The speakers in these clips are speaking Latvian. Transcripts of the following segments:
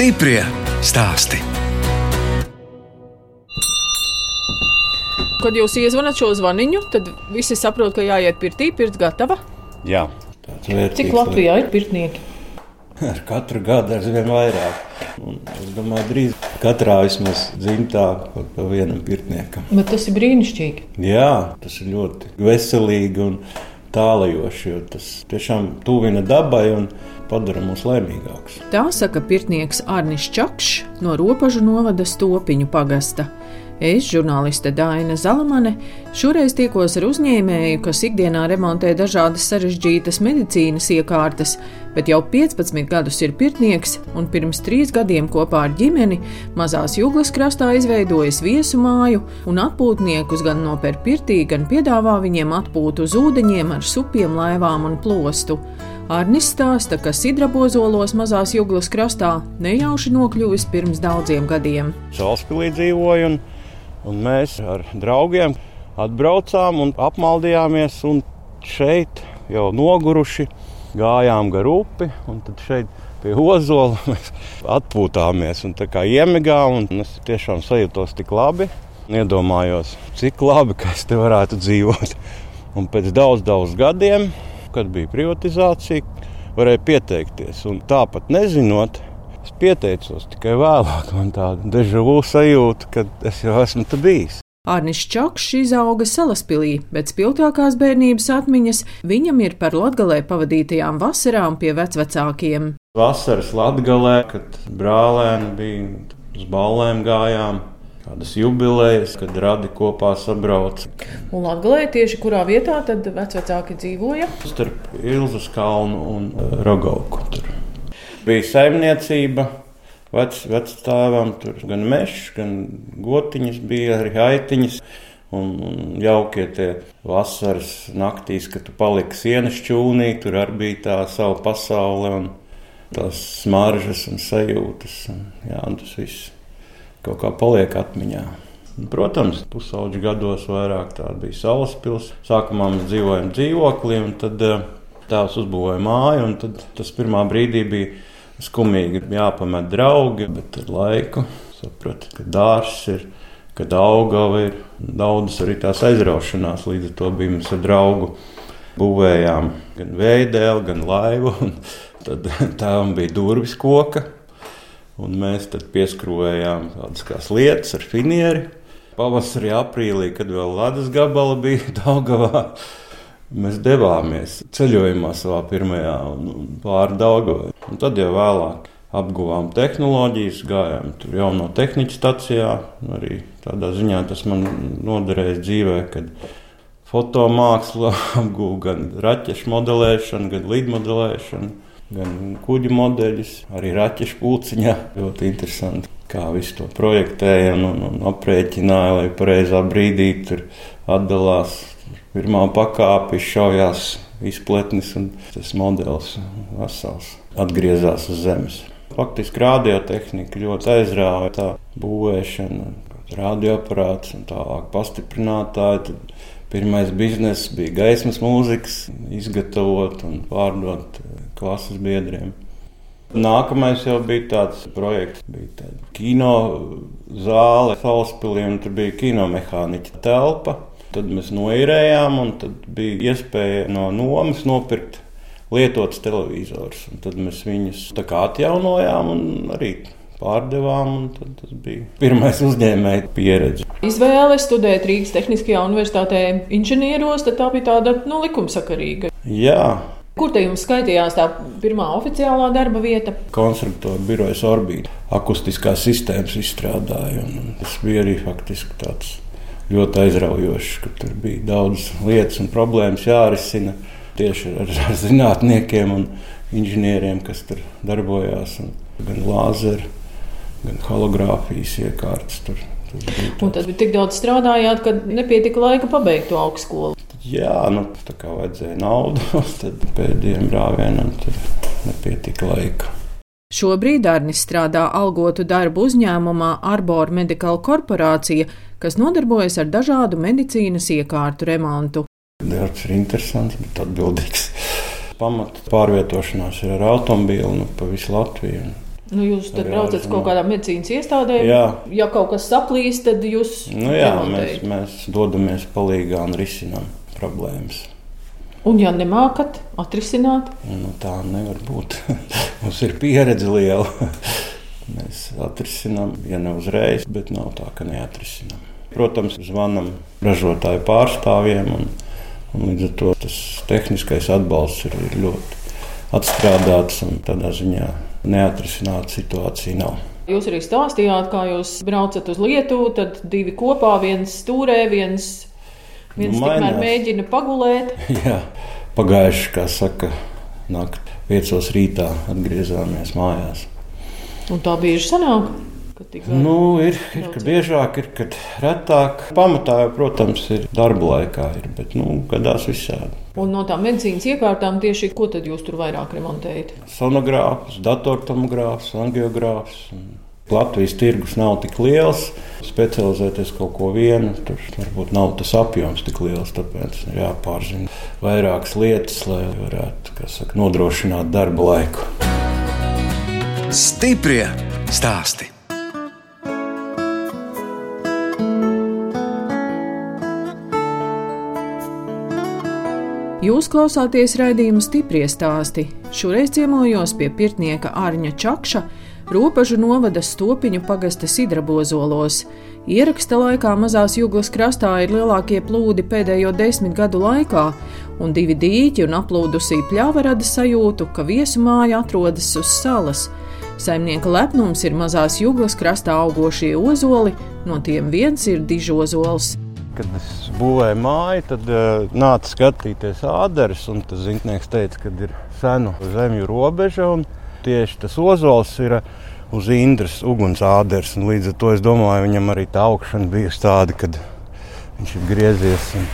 Stiprie stāsti. Kad jūs iezvanāt šo zvaniņu, tad visi saprot, ka jāiet pirtī, pirts gatava. Jā, tāds vērtīgs. Cik Latvijā ir pirtnieki? Ar katru gadu aizvien vairāk. Un es domāju, drīz katrā vismaz dzimtā kaut pa vienam pirtniekam. Bet tas ir brīnišķīgi. Jā, tas ir ļoti veselīgi un tālajoši, jo tas tiešām tuvina dabai un padara mūs laimīgākus. Tā saka pirtnieks Arnis Čakšs no Ropažu novada Stopiņu pagasta. Es, žurnāliste Dāna Zalamane, šoreiz tikos ar uzņēmēju, kas ikdienā remontē dažādas sarežģītas medicīnas iekārtas, bet jau 15 gadus ir pirtnieks un pirms trīs gadiem kopā ar ģimeni mazās jūglas krastā izveidojis viesu māju un atpūtniekus gan nopēr pirtī, gan piedāvā viņiem atpūtu uz ūdeņiem ar supiem, laivām un plostu. Arnis stāsta, ka Sidrabozolos mazās jūglas krastā nejauši nokļuvis pirms daudziem gadiem. Salaspīlī dzīvoju un Un mēs ar draugiem atbraucām un apmaldījāmies. Un šeit jau noguruši gājām gar upi. Tad šeit pie ozola mēs atpūtāmies un iemigām. Un es tiešām sajūtos tik labi. Iedomājos, cik labi, ka es te varētu dzīvot. Un pēc daudz, daudz gadiem, kad bija privatizācija, varēja pieteikties. Un tāpat nezinot, Es pieteicos tikai vēlāk, man tāda dežavu sajūta, ka es jau esmu tur bijis. Arnis Čakšs izauga Salaspilī, bet spilgtākās bērnības atmiņas viņam ir par latgalē pavadītajām vasarām pie vecvecākiem. Vasaras latgalē, kad brālēni bija uz ballēm gājām, kādas jubilejas, kad radi kopā sabrauc. Un Latvijā tieši kurā vietā tad vecāki dzīvoja? Starp Ilzas kalnu un Rogauku. Tur bija saimniecība. Vec, Vecāvam tur gan mežs, gan gotiņas bija arī aitiņas. Un, un jaukie tie vasaras naktīs, kad tu paliki sienas čūnī, tur arī bija tā sava pasaule un tās smaržas un sajūtas. Un, jā, un tas viss kaut kā paliek atmiņā. Protams, pusauģi gados vairāk tā bija Salaspils. Sākumā mēs dzīvojam dzīvoklī, un tad eh, tēvs uzbūvēja māju, un tas pirmā brīdī bija skumīgi jāpamet draugi, bet ar laiku sapratu, ka dārsts ir. Kad augava ir daudz arī tās aizraušanās, līdz ar to bija mums ar draugu būvējām gan veidēlu, gan laivu. Tad tām bija durvis koka, un mēs tad pieskrūvējām tādas lietas ar finieri. Pavasarī, aprīlī, kad vēl ledus gabala bija Daugavā, Mēs devāmies ceļojumā savā pirmajā pāri Daugavai. Tad jau vēlāk apguvām tehnoloģijas, gājām tur jau no tehnikas stacijā. Arī tādā ziņā tas man noderēja dzīvē, kad fotomāksla apgūta gan raķešu modelēšanu, gan lidmodelēšanu, gan kuģu modeļus, arī raķešu pulciņā. Ļoti interesanti, kā visu to projektēja un, un, un aprēķināja, lai pareizā brīdī tur atdalās pirmā pakāpe izšaujās izpletnis un tas modelis vesels atgriezās uz zemes. Faktiski radiotehnika ļoti aizrāva tā būvēšana, radioaparāts un tālāk pastiprinātāji. Pirmais bizness bija gaismas mūzikas, izgatavot un pārdot klases biedriem. Nākamais jau bija tāds projekts, bija tāda kino zāle, Salaspīlī, un tur bija kinomehāniķa telpa. Tad mēs noīrējām, un tad bija iespēja no nomas nopirkt lietotus televizorus. Tad mēs viņus atjaunojām un arī pārdevām. Tas bija pirmais uzņēmēja pieredze. Izvēle studēt Rīgas Tehniskajā universitātē inženieros, tā bija tāda nu, likumsakarīga. Jā. Kur te jums skaitījās tā pirmā oficiālā darba vieta? Konstruktora birojas orbīta, akustiskās sistēmas izstrādāja. Tas bija arī faktiski tāds ļoti aizraujošs, ka tur bija daudz lietas un problēmas jārisina tieši ar, ar zinātniekiem un inženieriem, kas tur darbojās. Gan lāzeri, gan hologrāfijas iekārtas. Tur, tur un tad bija tik daudz strādājāt, ka nepietika laika pabeigt to augstskolu. Jā, nu, tā kā vajadzēja naudu, tad pēdējiem brāvienam nepietika laika. Šobrīd Arnis strādā algotu darbu uzņēmumā Arbor Medical Corporation, kas nodarbojas ar dažādu medicīnas iekārtu remontu. Darbs ir interesants, bet atbildīgs. Pamata pārvietošanās ir ar automobīlu nu, pa visu Latviju. Nu, jūs tad braucat kaut kādām medicīnas iestādēm. Jā. Ja kaut kas saplīst, tad jūs Nu, jā, mēs, remontējat. mēs dodamies palīdzīgā un risinām problēmas. Un, ja nemākat atrisināt, Nu, tā nevar būt. Mums ir pieredze liela. Mēs atrisinām, ja ne uzreiz, bet nav tā, ka neatrisinām. Protams, zvanām ražotāju pārstāvjiem, un, un līdz ar to tas tehniskais atbalsts ir, ir ļoti atstrādāts un tādā ziņā neatrisināta situācija nav. jūs arī stāstījāt, kā jūs braucat uz Lietuvu, tad divi kopā, viens stūrē, viens, viens Nu, tikmēr mēģina pagulēt. Jā, pagājuši, kā saka, naktī piecos rītā atgriezāmies mājās. Un tā bieži sanāk. Nu, ir, ir ka biežāk, ir kad retāk. Pamatā, protams, ir darba laikā, ir, bet nu, gadās visādi. Un no tām medicīnas iekārtām tieši ko tad jūs tur vairāk remontējat? Sonogrāfs, datortomogrāfs, angiogrāfs. un Latvijas tirgus nav tik liels. Specializēties kaut ko vienu, tur varbūt nav tas apjoms tik liels. Tāpēc ir jāpārzina vairākas lietas, lai varētu kā saka, nodrošināt darba laiku. Stiprie stāsti. Jūs klausāties raidījuma stipri stāstī. Šoreiz ciemojos pie pirtnieka Ārņa Čakša, robežu novada stopiņu pagasta Sidrabozolos. Ieraksta laikā mazās jūglas krastā ir lielākie plūdi pēdējo desmit gadu laikā, un divi dīķi un aplūdusī pļāva rada sajūtu, ka viesu māja atrodas uz salas. Saimnieka lepnums ir mazās jūglas krastā augošie ozoli, no tiem viens ir dižozols. Kad es būvēju māju, tad uh, nāca skatīties ādaras. Tas zinātnēks teica, ka ir senu zemju robeža. un Tieši tas ozols ir uz Indras ugunsāders. un Līdz ar to es domāju, viņam arī tā augšana bijusi tāda, kad viņš ir griezies un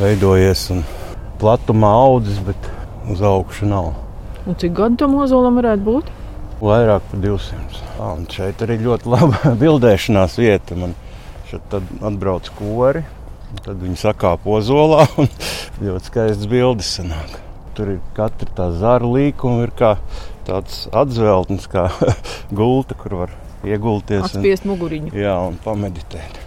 veidojies un platumā audzis, bet uz augšu nav. Un cik gadu tam ozolam varētu būt? Vairāk par 200. Ah, un šeit arī ļoti laba bildēšanās vieta. Man šeit atbrauc kori, un tad viņi sakāp ozolā un ļoti skaistas bildes sanāk. Tur ir katra tā zara līkuma, ir kā tāds atzveltnis, kā gulta, kur var iegulties un, Atspiest muguriņu. jā, un pameditēt.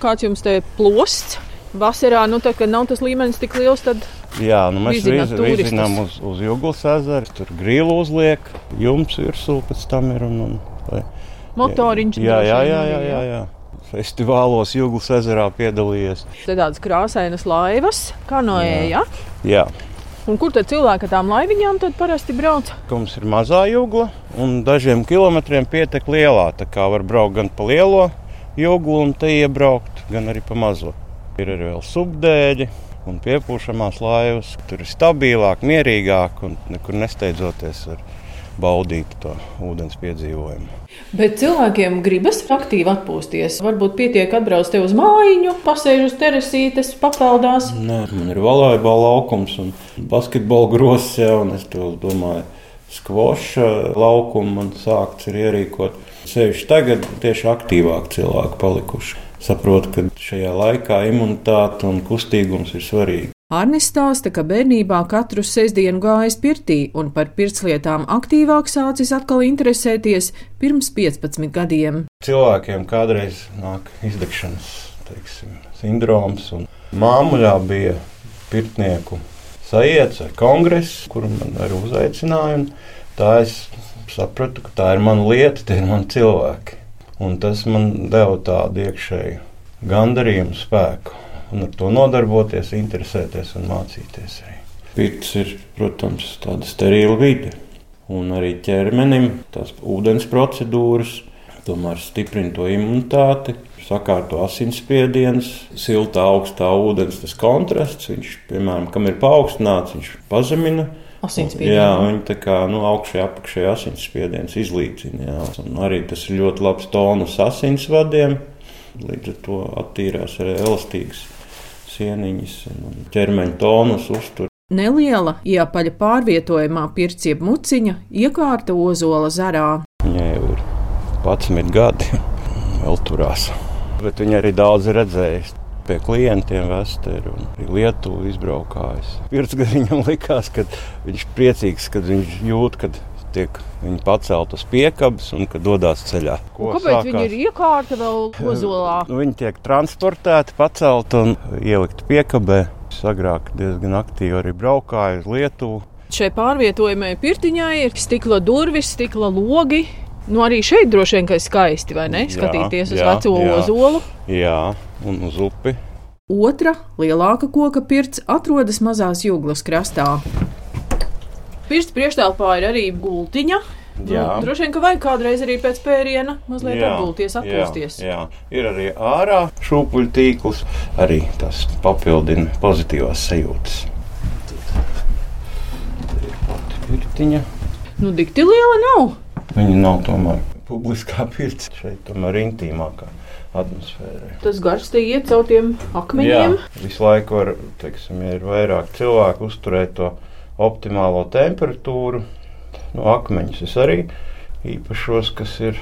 Kāds jums te plosts? Vasarā, nu, tad, kad nav tas līmenis tik liels, tad Jā, nu mēs vizinām uz, uz Jūglas ezeru, tur grīlu uzliek, jums virsū pēc tam ir. Un, un, lai- motoriņš Jā, jā, jā, jā, jā, jā. Festivālos Jūglas ezerā piedalījies. Te tādas krāsainas laivas, kā no ēja. Jā, Un kur tad cilvēki ar tām laiviņām parasti brauc? mums ir mazā jūgla, un dažiem kilometriem pietek lielā. Tā kā var braukt gan pa lielo jūglu, un te iebraukt, gan arī pa mazo. Ir arī vēl subdēļi un piepūšamās laivas. Tur ir stabilāk, mierīgāk un nekur nesteidzoties var baudīt to ūdens piedzīvojumu. Bet cilvēkiem gribas aktīvi atpūsties. Varbūt pietiek atbraukt te uz mājiņu, pasēž uz teresītes, papeldās. Nē, man ir volejbola laukums un basketbola grozs jau, un es to domāju, skvoša laukumu man sākts ir ierīkot. Sevišķi tagad tieši aktīvāk cilvēki palikuši. Saprotu, ka šajā laikā imunitāte un kustīgums ir svarīgi. Arnis stāsta, ka bērnībā katru sestdienu gājis pirtī un par pirtslietām aktīvāk sācis atkal interesēties pirms 15 gadiem. Cilvēkiem kādreiz nāk izdegšanas teiksim, sindroms, un māmuļā bija pirtnieku sajēdz vai kongress, kuru man arī uzaicināja. Tā es sapratu, ka tā ir mana lieta, tie ir mani cilvēki. Un tas man deva tādu iekšēju gandarījumu, spēku. Un ar to nodarboties, interesēties un mācīties arī. Pirts ir, protams, tāda sterila vide. Un arī ķermenim tās ūdens procedūras tomēr stiprina to imunitāti, sakārto asinsspiediens, siltā, augstā ūdens tas kontrasts. Viņš, piemēram, kam ir paaugstināts, viņš pazemina. Asinsspiedienu. Jā, viņi tā kā nu, augšējā apakšējā asinsspiediens izlīdzina. Jā. Un arī tas ir ļoti labs tonus asinsvadiem. Līdz ar to attīrās arī elastīgas sieniņas un ķermeņa tonus uztur. Neliela iepaļa pārvietojumā pircieba muciņa iekārta ozola zarā. Viņai jau ir 11 gadi, vēl turās. Bet viņa arī daudz ir redzējusi. Pie klientiem vēsturi un Lietuvu izbraukājis. Gada viņam likās, ka viņš priecīgs, kad viņš jūt, ka tiek viņi pacelt uz piekabes un kad dodas ceļā. Ko Kāpēc sākās? viņi ir iekārta vēl ozolā? Viņi tiek transportēti, pacelt un ielikt piekabē. Agrāk diezgan aktīvi arī braukāju uz Lietuvu. Šai pārvietojamai pirtiņai ir stikla durvis, stikla logi. Nu, arī šeit droši vien ir skaisti, vai ne? Skatīties jā, uz jā, veco jā, ozolu. Jā, un uz upi. Otra lielāka koka pirts atrodas mazās jūglas krastā. Pirts priekšstāvā ir arī gultiņa. Nu, jā. Nu, droši vien, ka vajag kādreiz arī pēc pēriena mazliet jā, apgulties, atpūsties. Jā, jā, ir arī ārā šūpuļu tīkls, arī tas papildina pozitīvās sajūtas. Pirtiņa. Nu, dikti liela nav. Viņa nav tomēr publiskā pirts šeit, tomēr intīmākā atmosfērai. Tas garš te iet caur tiem akmeņiem. Jā, visu laiku var, teiksim, ja ir vairāk cilvēku uzturēt to optimālo temperatūru. No akmeņus es arī īpašos, kas ir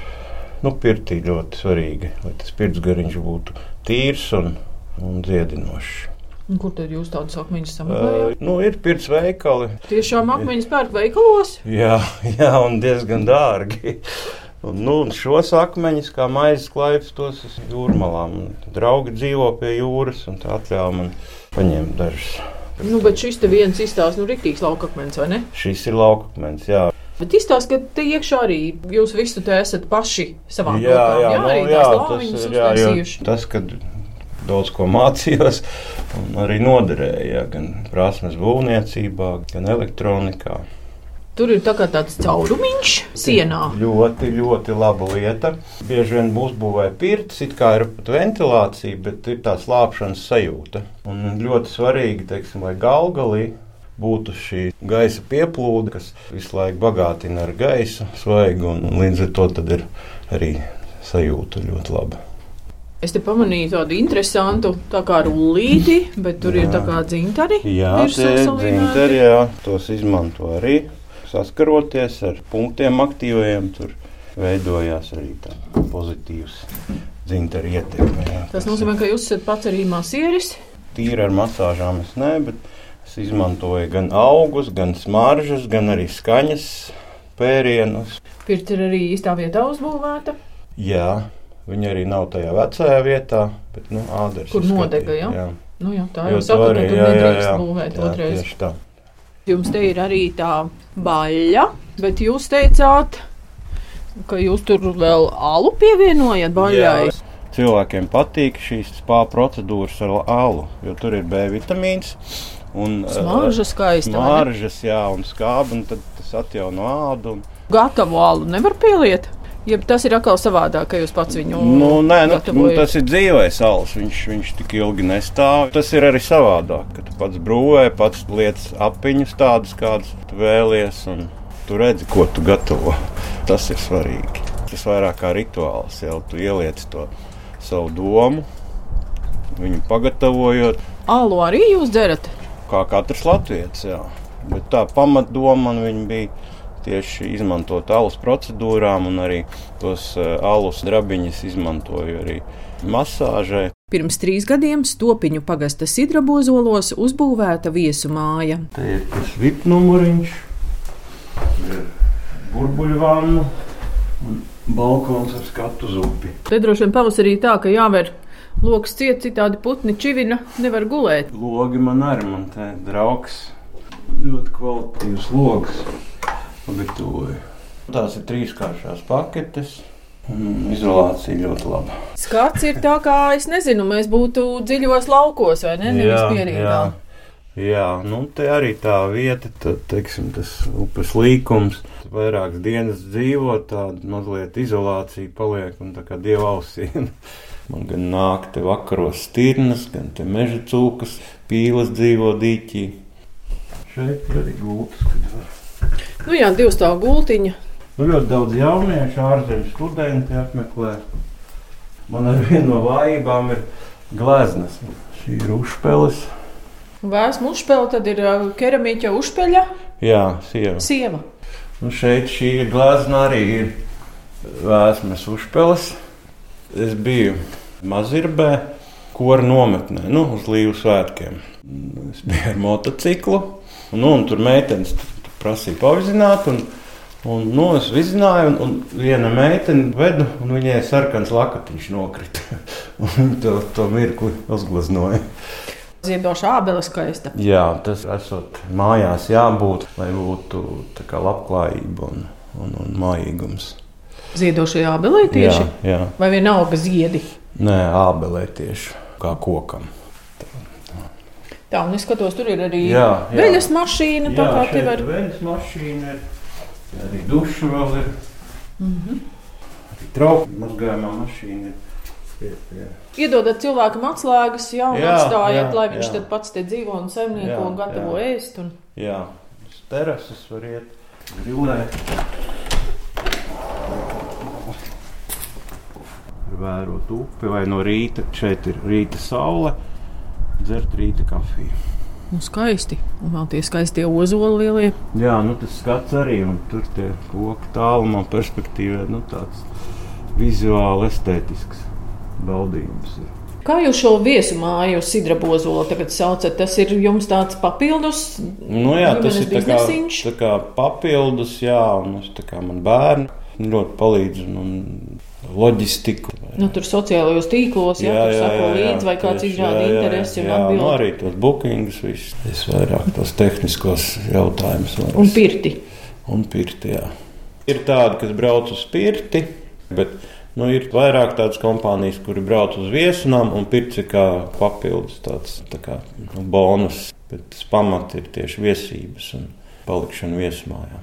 nu, pirtī ļoti svarīgi, lai tas pirtsgariņš būtu tīrs un, un dziedinošs. Kur tad jūs tādus akmeņus sameklējāt? Uh, nu, ir pirts veikali. Tiešām akmeņus pērk veikalos? Jā, jā, un diezgan dārgi. Un, nu, un šos akmeņus, kā maizes klaips, tos jūrmalā. Draugi dzīvo pie jūras, un tā atļāva man paņemt dažus. Nu, bet šis te viens izstāsta, nu, rīktīgs laukakmens, vai ne? Šis ir laukakmens, jā. Bet izstāsta, ka te iekšā arī jūs visu te esat paši savā jā, rokām. Jā, jā, nu, jā, tas ir, jā, jā, tas, kad daudz ko mācījos, un arī noderēja gan prasmes būvniecībā, gan elektronikā. Tur ir tā tāds caurumiņš sienā. Ļoti, ļoti laba lieta. Bieži vien uzbūvēja pirts, it kā ir pat ventilācija, bet ir tā slāpšanas sajūta. Un ļoti svarīgi, teiksim, lai galgalī būtu šī gaisa pieplūde, kas visu laiku bagātina ar gaisu, svaigu, un līdz ar to ir arī sajūta ļoti laba. Es te pamanīju tādu interesantu tā kā rullīti, bet tur jā. ir tā kā dzintari. Jā, tie ir dzintari, jā, tos izmanto arī saskaroties ar punktiem aktīvajiem, tur veidojās arī pozitīvs dzintara ietekme. Jā. Tas nozīmē, ka jūs esat pats arī masieris? Tīri ar masāžām es ne, bet es izmantoju gan augus, gan smaržas, gan arī skaņas pērienus. Pirts ir arī īstā vietā uzbūvēta? Jā, viņa arī nav tajā vecajā vietā, bet nu, āders. Kur nodega, jā? jā. Nu, jā, tā jau saka, ka tur nedrīkst būvēt otrais. Tieši tā. Jums te ir arī tā baļķa, bet jūs teicāt, ka jūs tur vēl alu pievienojat baļķai. Cilvēkiem patīk šīs spāņu procedūras ar alu, jo tur ir B vitamīns. Un, smarža skaista. Smaržas, jā, un skāba, un tad tas atjauno ādu. Gatavu alu nevar pieliet. Ja tas ir atkal savādāk, ka jūs pats viņu nu, nē, nu, nu, tas ir dzīvais sāls. Viņš, viņš tik ilgi nestāv. Tas ir arī savādāk, ka tu pats brūvē, pats lietas apiņus tādus, kādus tu vēlies. Tu redzi, ko tu gatavo. Tas ir svarīgi. Tas vairāk kā rituāls. Jau tu ieliec to savu domu, viņu pagatavojot. Alu arī jūs dzerat? Kā katrs latviečs, jā. Bet tā pamatdoma man bija tieši izmantot alus procedūrām, un arī tos eh, alus drabiņus izmantoju arī masāžai. Pirms trīs gadiem Stopiņu pagasta sidrabozolos uzbūvēta viesu māja. Te ir tas VIP numuriņš, ir burbuļu vannu un balkons ar skatu uz upi. Te droši vien pavasarī tā, ka jāver lokus ciet, citādi putni čivina nevar gulēt. Logi man arī, man te draugs, ļoti kvalitīvs logs pagatavoju. Tās ir trīskāršās paketes. Izolācija ļoti laba. Skats ir tā, kā es nezinu, mēs būtu dziļos laukos vai ne? Nevis pierīgā. Jā. Jā, nu te arī tā vieta, tad, teiksim, tas upes līkums. Vairākas dienas dzīvo, tāda mazliet izolācija paliek un tā kā dieva ausīm. Man gan nāk te vakaros stirnas, gan te meža cūkas, pīles dzīvo dīķī. Šeit ir arī gultas, kad var Nu jā, divu stāvu gultiņa. Nu, ļoti daudz jauniešu, ārzemju studenti apmeklē. Man ar vienu no vājībām ir gleznas. Šī ir uzpeles. Vēsmu uzpele, tad ir keramīķa uzpeļa. Jā, sieva. sieva. Nu, šeit šī glezna arī ir vēsmas uzpeles. Es biju Mazirbē, kora nometnē, nu, uz Līvu svētkiem. Es biju ar motociklu, un, nu, un tur meitenes prasīja pavizināt. Un, Un, nu, es izzināju, un, un viena meitene vedu, un viņai sarkans lakatiņš nokrita. Viņa to, to mirkli uzgleznoja. Ziedošā ābele skaista. Jā, tas esot mājās jābūt, lai būtu tā kā labklājība un, un, un mājīgums. Ziedošajā ābelē tieši? Jā, jā. Vai vienalga ziedi? Nē, ābelē tieši kā kokam. Tā, un es skatos, tur ir arī Jā, jā. veļas mašīna. Tā kā tev ir. veļas mašīna ir, arī duša vēl ir. Mm -hmm. Arī trauku mazgājumā mašīna ir. Pie, pie. Iedodat cilvēkam atslēgas, jau Jā, atstājiet, jā, lai viņš jā. tad pats te dzīvo un saimnieko Jā, un gatavo jā. ēst. Un... Jā, uz terases var iet, grilēt. Vērot upi vai no rīta, šeit ir rīta saule, dzert rīta kafiju. Nu, skaisti. Un vēl tie skaistie ozoli lielie. Jā, nu tas skats arī, un tur tie koki tālumā perspektīvā, nu tāds vizuāli estētisks baudījums ir. Kā jūs šo viesu māju sidrabozolu tagad saucat? Tas ir jums tāds papildus. Nu, jā, tas ir tā kā, tā kā papildus, jā, un es tā kā man bērni ļoti palīdz un, un loģistiku. Nu, tur sociālajos tīklos, jā, tur sako līdzi, vai kāds izrāda interesi un atbild. Nu, arī tos bookingus, visus. Es vairāk tos tehniskos jautājumus. varu- Un pirti. un pirti. Jā. Ir tādi, kas brauc uz pirti, bet nu, ir vairāk tādas kompānijas, kuri brauc uz viesunām, un pirts ir kā papildus tāds tā kā, nu, bonus. Bet tas pamats ir tieši viesības un palikšana viesmājā.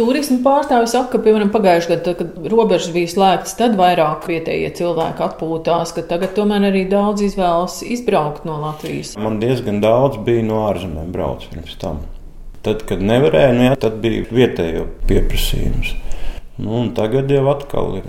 Turisma pārstāvis saka, ka, piemēram, pagājušajā gadā, kad robežas bija slēgtas, tad vairāk vietējie cilvēki atpūtās, ka tagad tomēr arī daudz izvēlas izbraukt no Latvijas. Man diezgan daudz bija no ārzemēm braucis pirms tam. Tad, kad nevarēja, nu, jā, tad bija vietējo pieprasījums. Nu, tagad jau atkal ir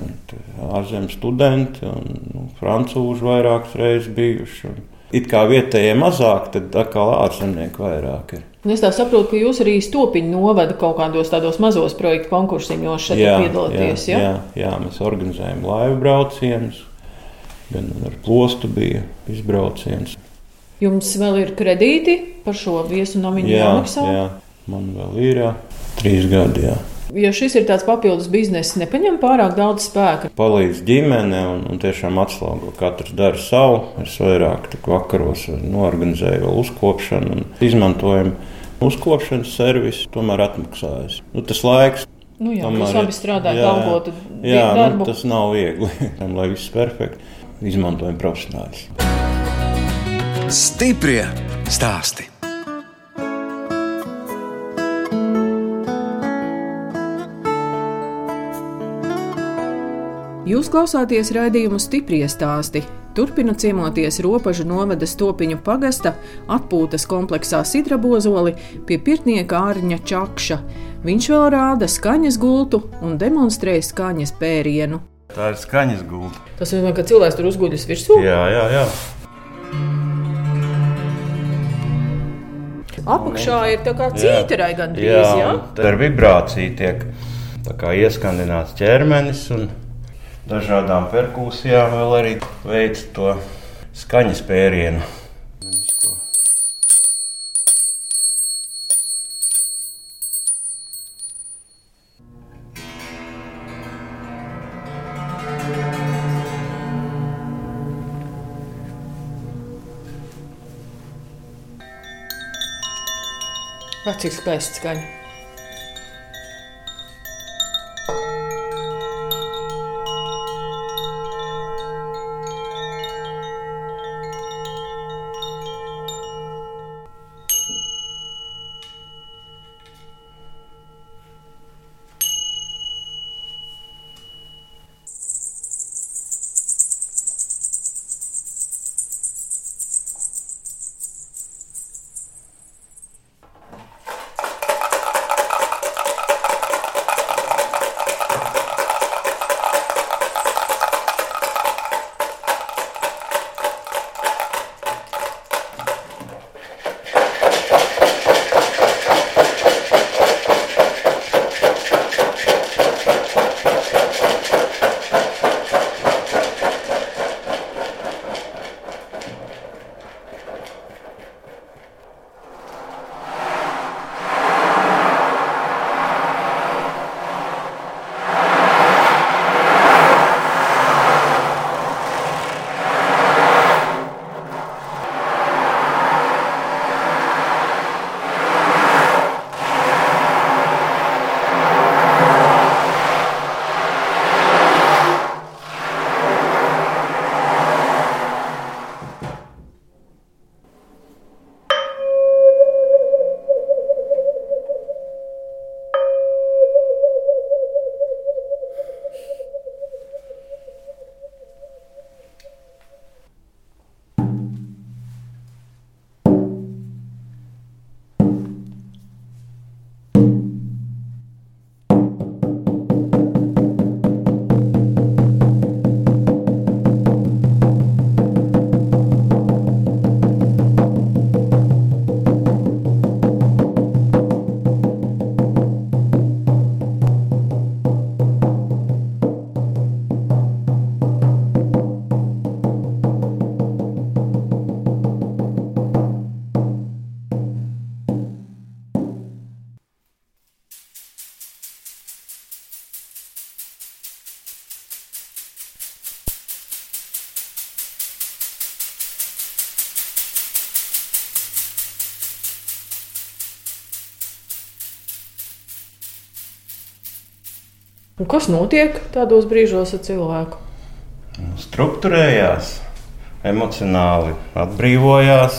ārzemju studenti un nu, francūži vairākas reizes bijuši. Un it kā vietējie mazāk, tad atkal ārzemnieki vairāk ir. Es tā saprotu, ka jūs arī stopiņu novada kaut kādos tādos mazos projektu konkursiņos šeit piedalāties. jā, jā, jā, mēs organizējam laivu braucienus, gan ar plostu bija izbrauciens. Jums vēl ir kredīti par šo viesu Jā, jāmaksā? jā, man vēl ir jā, trīs gadi. Jā. Ja šis ir tāds papildus bizness, nepaņem pārāk daudz spēka. palīdz ģimene un, un tiešām atslogo. Katrs dara savu. Es vairāk tik vakaros norganizēju uzkopšanu un izmantojam uzkopšanas servisu. Tomēr atmaksājas. Nu, tas laiks. Nu jā, tomēr jūs abi strādājat, jā, algotu Jā, darbu. nu, tas nav viegli. Tam, lai viss perfekti, izmantojam profesionāļus. Stiprie stāsti. Jūs klausāties raidījumu stipri stāstī. Turpina ciemoties robežu novada stopiņu pagasta atpūtas kompleksā Sidrabozoli pie pirtnieka Ārņa Čakša. Viņš vēl rāda skaņas gultu un demonstrē skaņas pērienu. Tā ir skaņas gulta. Tas nozīmē, ka cilvēks tur uzguļas virsū. Jā, jā, jā. Apakšā ir tā kā cīterai gandrīz. jā, Jā, un tā ar vibrāciju tiek ieskandināts ķermenis. Un dažādām perkūsijām vēl arī veids to skaņas pērienu. Cik skaisti skaņa. Un kas notiek tādos brīžos ar cilvēku? Struktūrējās, emocionāli atbrīvojās.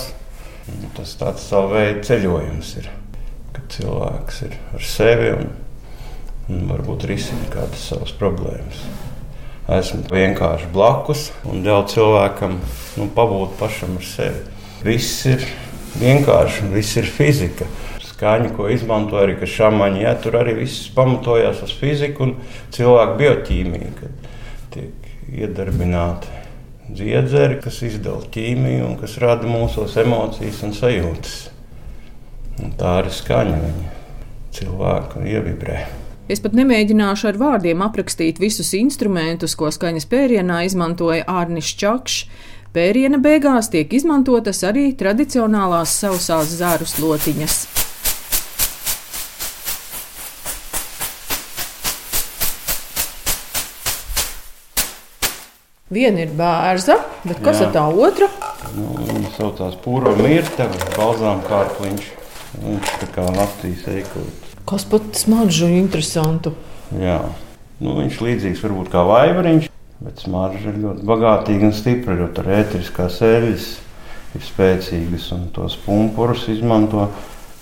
Tas tāds savu veidu ceļojums ir, kad cilvēks ir ar sevi un, un varbūt risina kādas savas problēmas. Esmu vienkārši blakus un ļauju cilvēkam nu, pabūt pašam ar sevi. Viss ir vienkārši, viss ir fizika skaņu, ko izmanto arī šāmaņi. Ja, tur arī viss pamatojās uz fiziku un cilvēku bioķīmiju, kad tiek iedarbināti dziedzeri, kas izdala ķīmiju un kas rada mūsos emocijas un sajūtas. Un tā arī skaņa viņa cilvēku ievibrē. Es pat nemēģināšu ar vārdiem aprakstīt visus instrumentus, ko skaņas pērienā izmantoja Arnis Čakšs. Pēriena beigās tiek izmantotas arī tradicionālās sausās zāru slotiņas. Viena ir bērza, bet kas Jā. ir tā otra? Nu, viņa saucās Pūra Mirta, balzām kārkliņš. Viņš tā kā naktīs eikot. Kas pat smaržu interesantu? Jā, nu, viņš līdzīgs varbūt kā vaivariņš, bet smarža ir ļoti bagātīga un stipra, jo tur ētriskās eļļas ir spēcīgas un tos pumpurus izmanto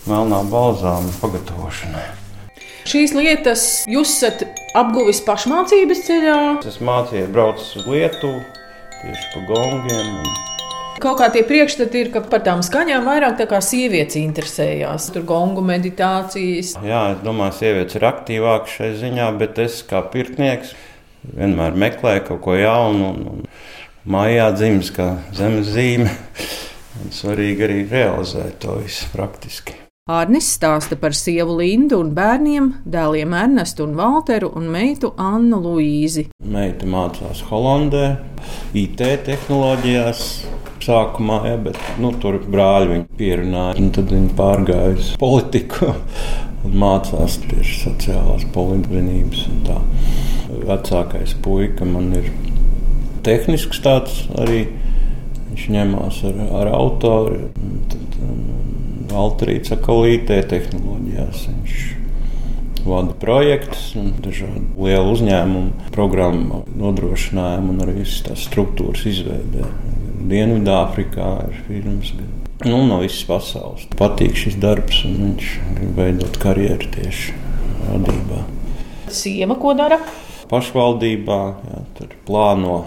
melnā balzāma pagatavošanai. Šīs lietas jūs esat apguvis pašmācības ceļā? Es mācījos, braucu uz Lietuvu tieši pa gongiem. Un... Kaut kā tie priekšstati ir, ka par tām skaņām vairāk tā kā sievietes interesējās. Tur gongu meditācijas. Jā, es domāju, sievietes ir aktīvākas šai ziņā, bet es kā pirtnieks vienmēr meklēju kaut ko jaunu. Un, un mājā dzimis kā zemes zīme. Svarīgi arī realizēt to visu praktiski. Arnis stāsta par sievu Lindu un bērniem, dēliem Ernestu un Walteru un meitu Annu Luīzi. Meita mācās Holandē, IT tehnoloģijās. Sākumā, ja, bet nu, tur brāļi viņu pierunāja. Tad viņi pārgāja uz politiku un mācās tieši sociālās politvinības. Vecākais puika man ir tehnisks tāds arī. Viņš ņemās ar, ar autoru. Tad, Valtrīts Akalītē tehnoloģijās. Viņš vada projektus un dažādu lielu uzņēmumu programmu nodrošinājumu un arī tās struktūras izveidē. Dienvidāfrikā ir firmas. Nu, no visas pasaules. Patīk šis darbs, un viņš grib veidot karjeru tieši vadībā. Sieva ko dara? Pašvaldībā, jā, tur plāno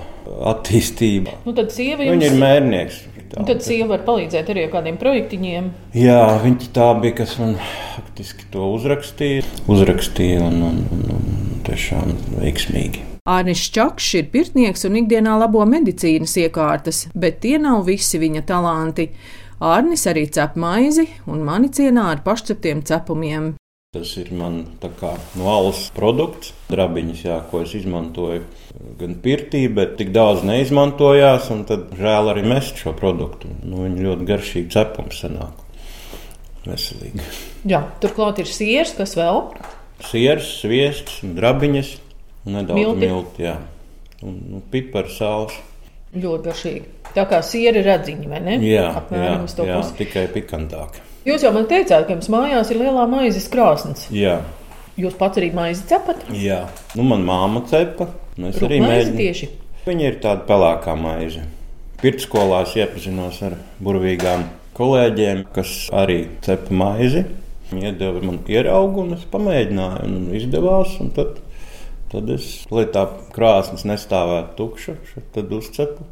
attīstību. Nu, tad sieva jums... Viņa ir mērnieks. Un tad sieva var palīdzēt arī ar kādiem projektiņiem. Jā, viņa tā bija, kas man faktiski to uzrakstīja. Uzrakstīja un, un, un, un tiešām veiksmīgi. Ārnis Čakšs ir pirtnieks un ikdienā labo medicīnas iekārtas, bet tie nav visi viņa talanti. Ārnis arī cep maizi un mani cienā ar pašceptiem cepumiem. Tas ir man kā no alus produkts, drabiņas, jā, ko es izmantoju gan pirtī, bet tik daudz neizmantojās. Tad žēl arī mest šo produktu. Nu, viņi ļoti garšīgi cepums sanāk. Veselīgi. Jā, turklāt ir siers, kas vēl? Siers, sviests, drabiņas, nedaudz milti, milti jā. un nu, pipars, sāls. Ļoti garšīgi. Tā kā siera redziņa, vai ne? Jā, Apmēram jā, jā tikai pikantāk. Jūs jau man teicāt, ka jums mājās ir lielā maizes krāsnes. Jā. Jūs pats arī maizi cepat? Jā, nu, man māma cepa. Nu, es Rūp arī mēģinu. Tieši. Viņa ir tāda pelēkā maize. Pirmskolā es iepazinos ar burvīgām kolēģiem, kas arī cepa maizi. Viņi iedeva man ieraugu, un es pamēģināju, un izdevās. Un tad, tad es, lai tā krāsnes nestāvētu tukša, tad uzcepu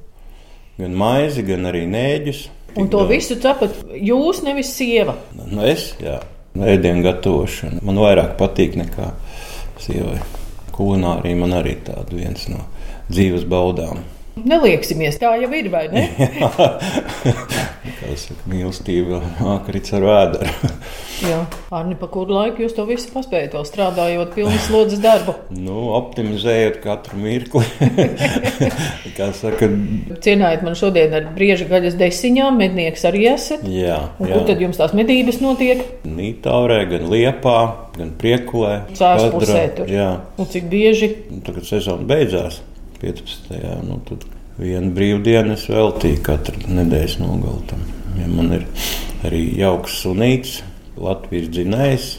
gan maizi, gan arī nēģus. Un to visu cepat jūs, nevis sieva. Nu, es, jā, ēdienu gatavošana. Man vairāk patīk nekā sievai. Kulinārija man arī tāda viens no dzīves baudām. Nelieksimies, tā jau ir, vai ne? Kā saka, mīlestība arī ar vēdru. Jā, Arni, pa kuru laiku jūs to visu paspējat, vēl strādājot pilnas slodzes darbu? Nu, optimizējot katru mirkli. Kā saka, cienājot man šodien ar brieža gaļas desiņām, mednieks arī esat. Jā. Un jā. kur tad jums tās medības notiek? Nītaurē, gan Liepā, gan Priekulē. Cērs pusē tur. Jā. Un cik bieži? Tagad sezona beidzās. 15. Nu, tad vienu brīvdienu es veltīju katru nedēļas nogaltam. Ja man ir arī jauks sunīts, Latvijas dzinējs,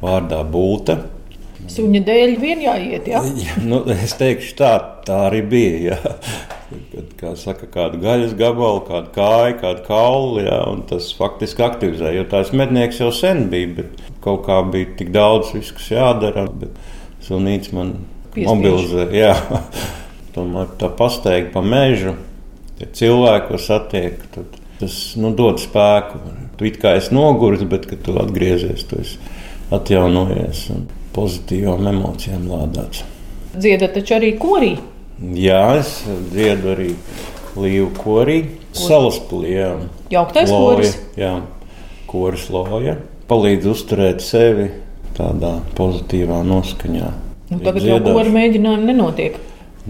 vārdā Būta. Suņa dēļ vien jāiet. Jā? Ja, nu, es teikšu, tā, tā arī bija. Jā. Kad, kā saka, kāda gaļas gabala, kāda kāja, kāda kaula, jā, un tas faktiski aktivizē. Jo tās mednieks jau sen bija, bet kaut kā bija tik daudz, viss, kas jādara. Sunīts man Piespiež. mobilizē. Jā. Tomēr tā pasteigta pa mežu, tie cilvēki, ko satiek, tas nu, dod spēku. Tu it kā esi noguris, bet kad tu atgriezies, tu esi atjaunojies un pozitīvām emocijām lādēts. Dziedat taču arī korī. Jā, es dziedu arī līvu korī, salaspilī. Jā, jauktais koris. Jā, koris loja. Palīdz uzturēt sevi tādā pozitīvā noskaņā. Nu, tagad jau kori mēģinājumi nenotiek.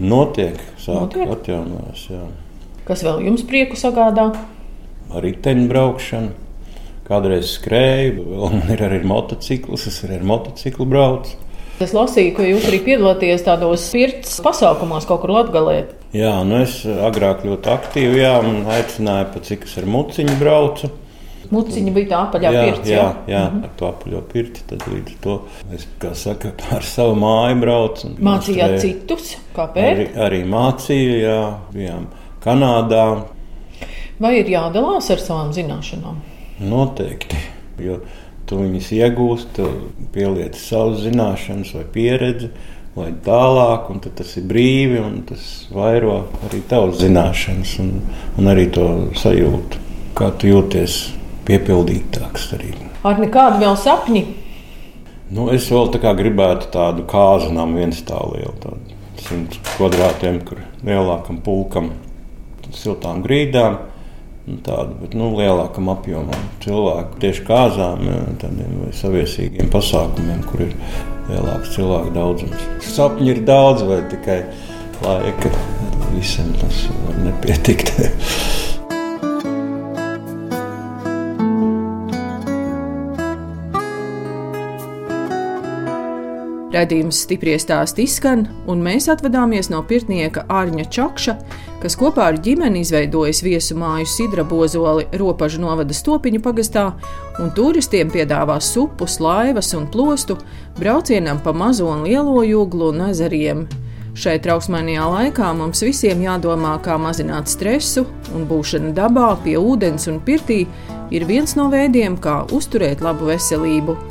Notiek, sāk atjaunojas. Jā. Kas vēl jums prieku sagādā? Riteņbraukšana. Kādreiz skrēju, vēl man ir arī motociklis, es arī ar motociklu braucu. Es lasīju, ka jūs arī piedalāties tādos pirts pasākumos kaut kur Latgalē. Jā, nu es agrāk ļoti aktīvi jā, aicināju, pa cik es ar muciņu braucu. Muciņa bija tā apaļā jā, pirts. Jā, jā, jā mhm. ar to apaļo pirti. Tad līdz to es, kā saka, ar savu māju braucu. Mācījāt citus, kāpēc? Arī, arī mācīju, jā, bijām Kanādā. Vai ir jādalās ar savām zināšanām? Noteikti. Jo tu viņus iegūsti, tu pieliec savas zināšanas vai pieredzi, lai tālāk, un tas ir brīvi, un tas vairo arī tavas zināšanas, un, un arī to sajūtu, kā tu jūties piepildītāks. Arī. Ar nekādu vēl sapņu? Nu, es vēl tā gribētu tādu kāzu namu, viens tā lielu, tādu simt kvadrātiem, kur lielākam pulkam, siltām grīdām Nu, tādu, bet nu, lielākam apjomam cilvēku tieši kāzām tādiem, saviesīgiem pasākumiem, kur ir lielāks cilvēku daudzums. Sapņi ir daudz vai tikai laika visam tas var nepietikt. Radījums stipri stāsti izskan, un mēs atvadāmies no pirtnieka Ārņa Čakša, kas kopā ar ģimeni izveidojis viesu māju Sidra Bozoli Ropažu novada Stopiņu pagastā, un turistiem piedāvā supus, laivas un plostu braucienam pa mazo un lielo jūglu un ezeriem. Šai trauksmainajā laikā mums visiem jādomā, kā mazināt stresu, un būšana dabā, pie ūdens un pirtī ir viens no veidiem, kā uzturēt labu veselību.